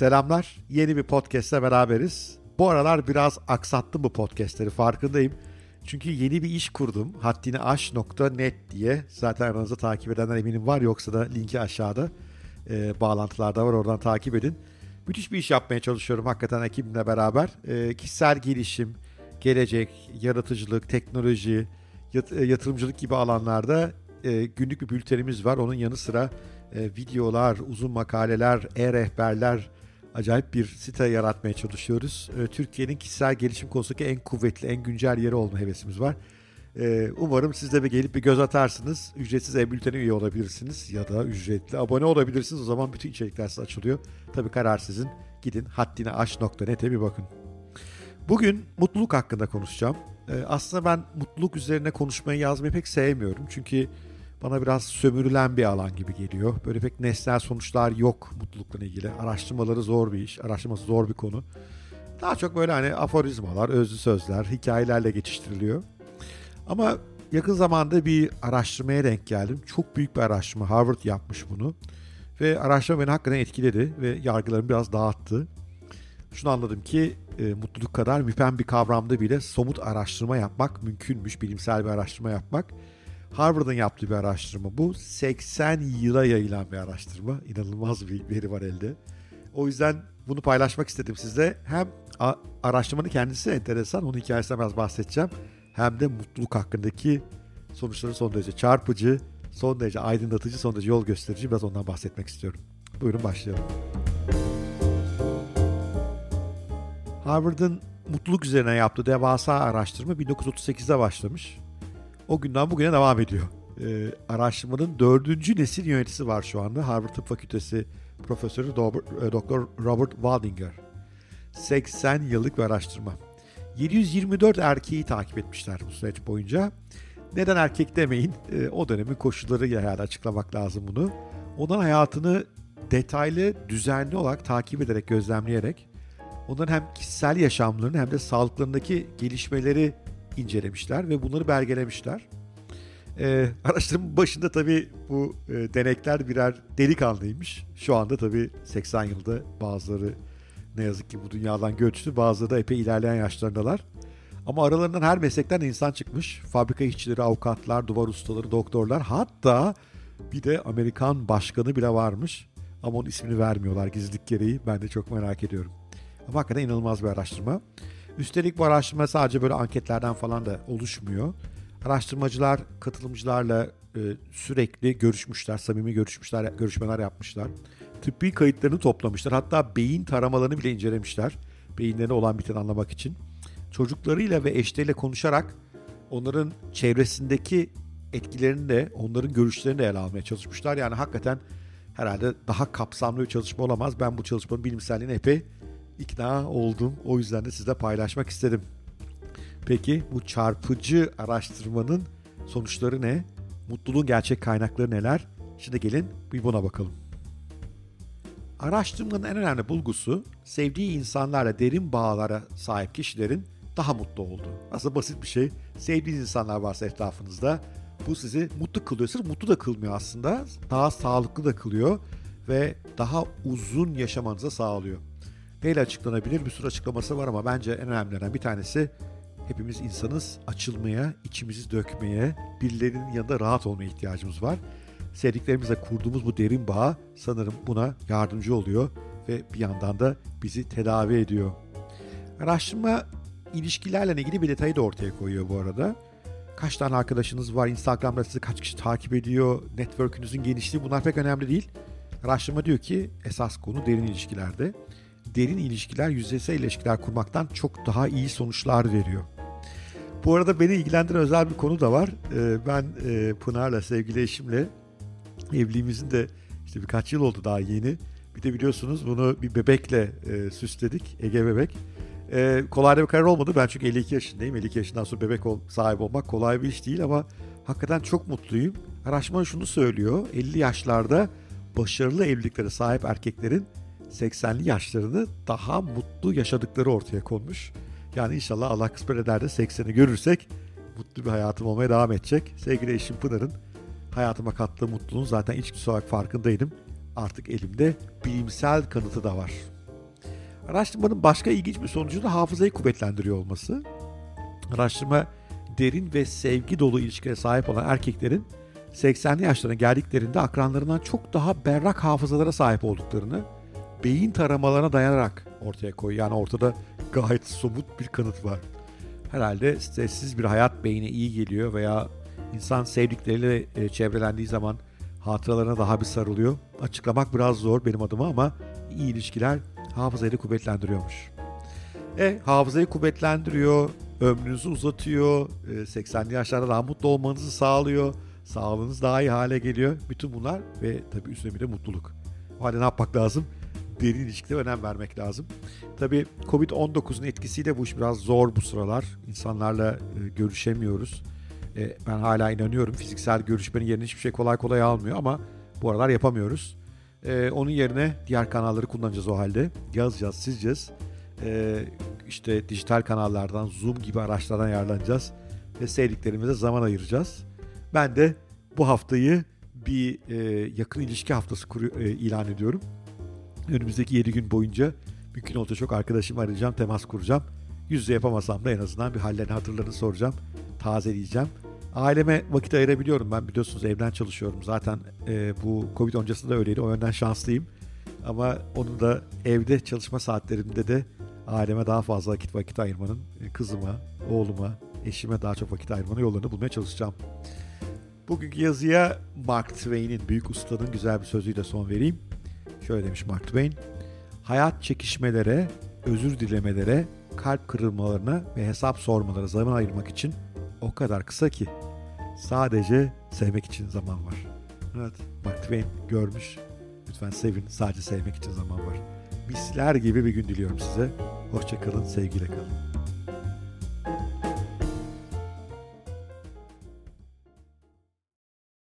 Selamlar. Yeni bir podcast'le beraberiz. Bu aralar biraz aksattım bu podcast'leri farkındayım. Çünkü yeni bir iş kurdum. haddiniaş.net diye. Zaten aranızda takip edenler eminim var. Yoksa da linki aşağıda e, bağlantılarda var. Oradan takip edin. Müthiş bir iş yapmaya çalışıyorum hakikaten ekibimle beraber. E, kişisel gelişim, gelecek, yaratıcılık, teknoloji, yat, e, yatırımcılık gibi alanlarda e, günlük bir bültenimiz var. Onun yanı sıra e, videolar, uzun makaleler, e-rehberler, acayip bir site yaratmaya çalışıyoruz. E, Türkiye'nin kişisel gelişim konusundaki en kuvvetli, en güncel yeri olma hevesimiz var. E, umarım siz de bir gelip bir göz atarsınız. Ücretsiz e-bültene üye olabilirsiniz ya da ücretli abone olabilirsiniz. O zaman bütün içerikler size açılıyor. Tabii karar sizin. Gidin haddineaş.net'e bir bakın. Bugün mutluluk hakkında konuşacağım. E, aslında ben mutluluk üzerine konuşmayı yazmayı pek sevmiyorum. Çünkü bana biraz sömürülen bir alan gibi geliyor. Böyle pek nesnel sonuçlar yok mutlulukla ilgili. Araştırmaları zor bir iş, araştırması zor bir konu. Daha çok böyle hani aforizmalar, özlü sözler, hikayelerle geçiştiriliyor. Ama yakın zamanda bir araştırmaya denk geldim. Çok büyük bir araştırma. Harvard yapmış bunu. Ve araştırma beni hakikaten etkiledi ve yargılarımı biraz dağıttı. Şunu anladım ki e, mutluluk kadar müpem bir kavramda bile somut araştırma yapmak mümkünmüş. Bilimsel bir araştırma yapmak. Harvard'ın yaptığı bir araştırma bu. 80 yıla yayılan bir araştırma. İnanılmaz bir veri var elde. O yüzden bunu paylaşmak istedim sizle. Hem araştırmanın kendisi enteresan, onun hikayesinden biraz bahsedeceğim. Hem de mutluluk hakkındaki sonuçları son derece çarpıcı, son derece aydınlatıcı, son derece yol gösterici biraz ondan bahsetmek istiyorum. Buyurun başlayalım. Harvard'ın mutluluk üzerine yaptığı devasa araştırma 1938'de başlamış o günden bugüne devam ediyor. Ee, araştırmanın dördüncü nesil yöneticisi var şu anda. Harvard Tıp Fakültesi Profesörü e, Doktor Robert Waldinger. 80 yıllık bir araştırma. 724 erkeği takip etmişler bu süreç boyunca. Neden erkek demeyin? E, o dönemin koşulları herhalde açıklamak lazım bunu. Onların hayatını detaylı, düzenli olarak takip ederek, gözlemleyerek onların hem kişisel yaşamlarını hem de sağlıklarındaki gelişmeleri incelemişler ve bunları belgelemişler. Ee, araştırmanın başında tabii bu e, denekler birer delikanlıymış. Şu anda tabii 80 yılda bazıları ne yazık ki bu dünyadan göçtü. Bazıları da epey ilerleyen yaşlarındalar. Ama aralarından her meslekten insan çıkmış. Fabrika işçileri, avukatlar, duvar ustaları, doktorlar. Hatta bir de Amerikan başkanı bile varmış. Ama onun ismini vermiyorlar gizlilik gereği. Ben de çok merak ediyorum. Ama hakikaten inanılmaz bir araştırma. Üstelik bu araştırma sadece böyle anketlerden falan da oluşmuyor. Araştırmacılar katılımcılarla e, sürekli görüşmüşler, samimi görüşmüşler, görüşmeler yapmışlar. Tıbbi kayıtlarını toplamışlar. Hatta beyin taramalarını bile incelemişler. Beyinlerine olan biteni anlamak için. Çocuklarıyla ve eşleriyle konuşarak onların çevresindeki etkilerini de, onların görüşlerini de ele almaya çalışmışlar. Yani hakikaten herhalde daha kapsamlı bir çalışma olamaz. Ben bu çalışmanın bilimselliğine epey ikna oldum. O yüzden de sizle paylaşmak istedim. Peki bu çarpıcı araştırmanın sonuçları ne? Mutluluğun gerçek kaynakları neler? Şimdi gelin bir buna bakalım. Araştırmanın en önemli bulgusu sevdiği insanlarla derin bağlara sahip kişilerin daha mutlu olduğu. Aslında basit bir şey. Sevdiğiniz insanlar varsa etrafınızda bu sizi mutlu kılıyor. Sırf mutlu da kılmıyor aslında. Daha sağlıklı da kılıyor ve daha uzun yaşamanıza sağlıyor neyle açıklanabilir? Bir sürü açıklaması var ama bence en önemlilerinden bir tanesi hepimiz insanız. Açılmaya, içimizi dökmeye, birilerinin yanında rahat olmaya ihtiyacımız var. Sevdiklerimizle kurduğumuz bu derin bağ sanırım buna yardımcı oluyor ve bir yandan da bizi tedavi ediyor. Araştırma ilişkilerle ilgili bir detayı da ortaya koyuyor bu arada. Kaç tane arkadaşınız var, Instagram'da sizi kaç kişi takip ediyor, network'ünüzün genişliği bunlar pek önemli değil. Araştırma diyor ki esas konu derin ilişkilerde derin ilişkiler, yüzeysel ilişkiler kurmaktan çok daha iyi sonuçlar veriyor. Bu arada beni ilgilendiren özel bir konu da var. Ee, ben e, Pınar'la, sevgili eşimle evliliğimizin de işte birkaç yıl oldu daha yeni. Bir de biliyorsunuz bunu bir bebekle e, süsledik. Ege bebek. E, kolay bir karar olmadı. Ben çünkü 52 yaşındayım. 52 yaşından sonra bebek sahibi olmak kolay bir iş değil ama hakikaten çok mutluyum. Araştırma şunu söylüyor. 50 yaşlarda başarılı evliliklere sahip erkeklerin 80'li yaşlarını daha mutlu yaşadıkları ortaya konmuş. Yani inşallah Allah kısmet eder de 80'i görürsek mutlu bir hayatım olmaya devam edecek. Sevgili eşim Pınar'ın hayatıma kattığı mutluluğun zaten içgüdüsel olarak farkındaydım. Artık elimde bilimsel kanıtı da var. Araştırmanın başka ilginç bir sonucu da hafızayı kuvvetlendiriyor olması. Araştırma derin ve sevgi dolu ilişkilere sahip olan erkeklerin 80'li yaşlarına geldiklerinde akranlarından çok daha berrak hafızalara sahip olduklarını beyin taramalarına dayanarak ortaya koyuyor. Yani ortada gayet somut bir kanıt var. Herhalde sessiz bir hayat beyine iyi geliyor veya insan sevdikleriyle e, çevrelendiği zaman hatıralarına daha bir sarılıyor. Açıklamak biraz zor benim adıma ama iyi ilişkiler hafızayı da kuvvetlendiriyormuş. E hafızayı kuvvetlendiriyor, ömrünüzü uzatıyor, 80'li yaşlarda daha mutlu olmanızı sağlıyor, sağlığınız daha iyi hale geliyor. Bütün bunlar ve tabii üstüne bir de mutluluk. O halde ne yapmak lazım? Derin ilişkilere önem vermek lazım. Tabii Covid-19'un etkisiyle bu iş biraz zor bu sıralar. İnsanlarla e, görüşemiyoruz. E, ben hala inanıyorum fiziksel görüşmenin yerini hiçbir şey kolay kolay almıyor ama bu aralar yapamıyoruz. E, onun yerine diğer kanalları kullanacağız o halde. Yazacağız, sizeceğiz. E, işte dijital kanallardan, Zoom gibi araçlardan yararlanacağız. Ve sevdiklerimize zaman ayıracağız. Ben de bu haftayı bir e, yakın ilişki haftası kuru, e, ilan ediyorum. Önümüzdeki 7 gün boyunca mümkün olunca çok arkadaşımı arayacağım, temas kuracağım. Yüz yüze yapamasam da en azından bir hallerini hatırlarını soracağım, tazeleyeceğim. Aileme vakit ayırabiliyorum ben biliyorsunuz evden çalışıyorum. Zaten e, bu Covid öncesinde öyleydi o yönden şanslıyım. Ama onun da evde çalışma saatlerimde de aileme daha fazla vakit vakit ayırmanın, e, kızıma, oğluma, eşime daha çok vakit ayırmanın yollarını bulmaya çalışacağım. Bugünkü yazıya Mark Twain'in, büyük ustanın güzel bir sözüyle son vereyim. Şöyle demiş Mark Twain. Hayat çekişmelere, özür dilemelere, kalp kırılmalarına ve hesap sormalara zaman ayırmak için o kadar kısa ki sadece sevmek için zaman var. Evet, Mark Twain görmüş. Lütfen sevin, sadece sevmek için zaman var. Misler gibi bir gün diliyorum size. Hoşçakalın, sevgiyle kalın.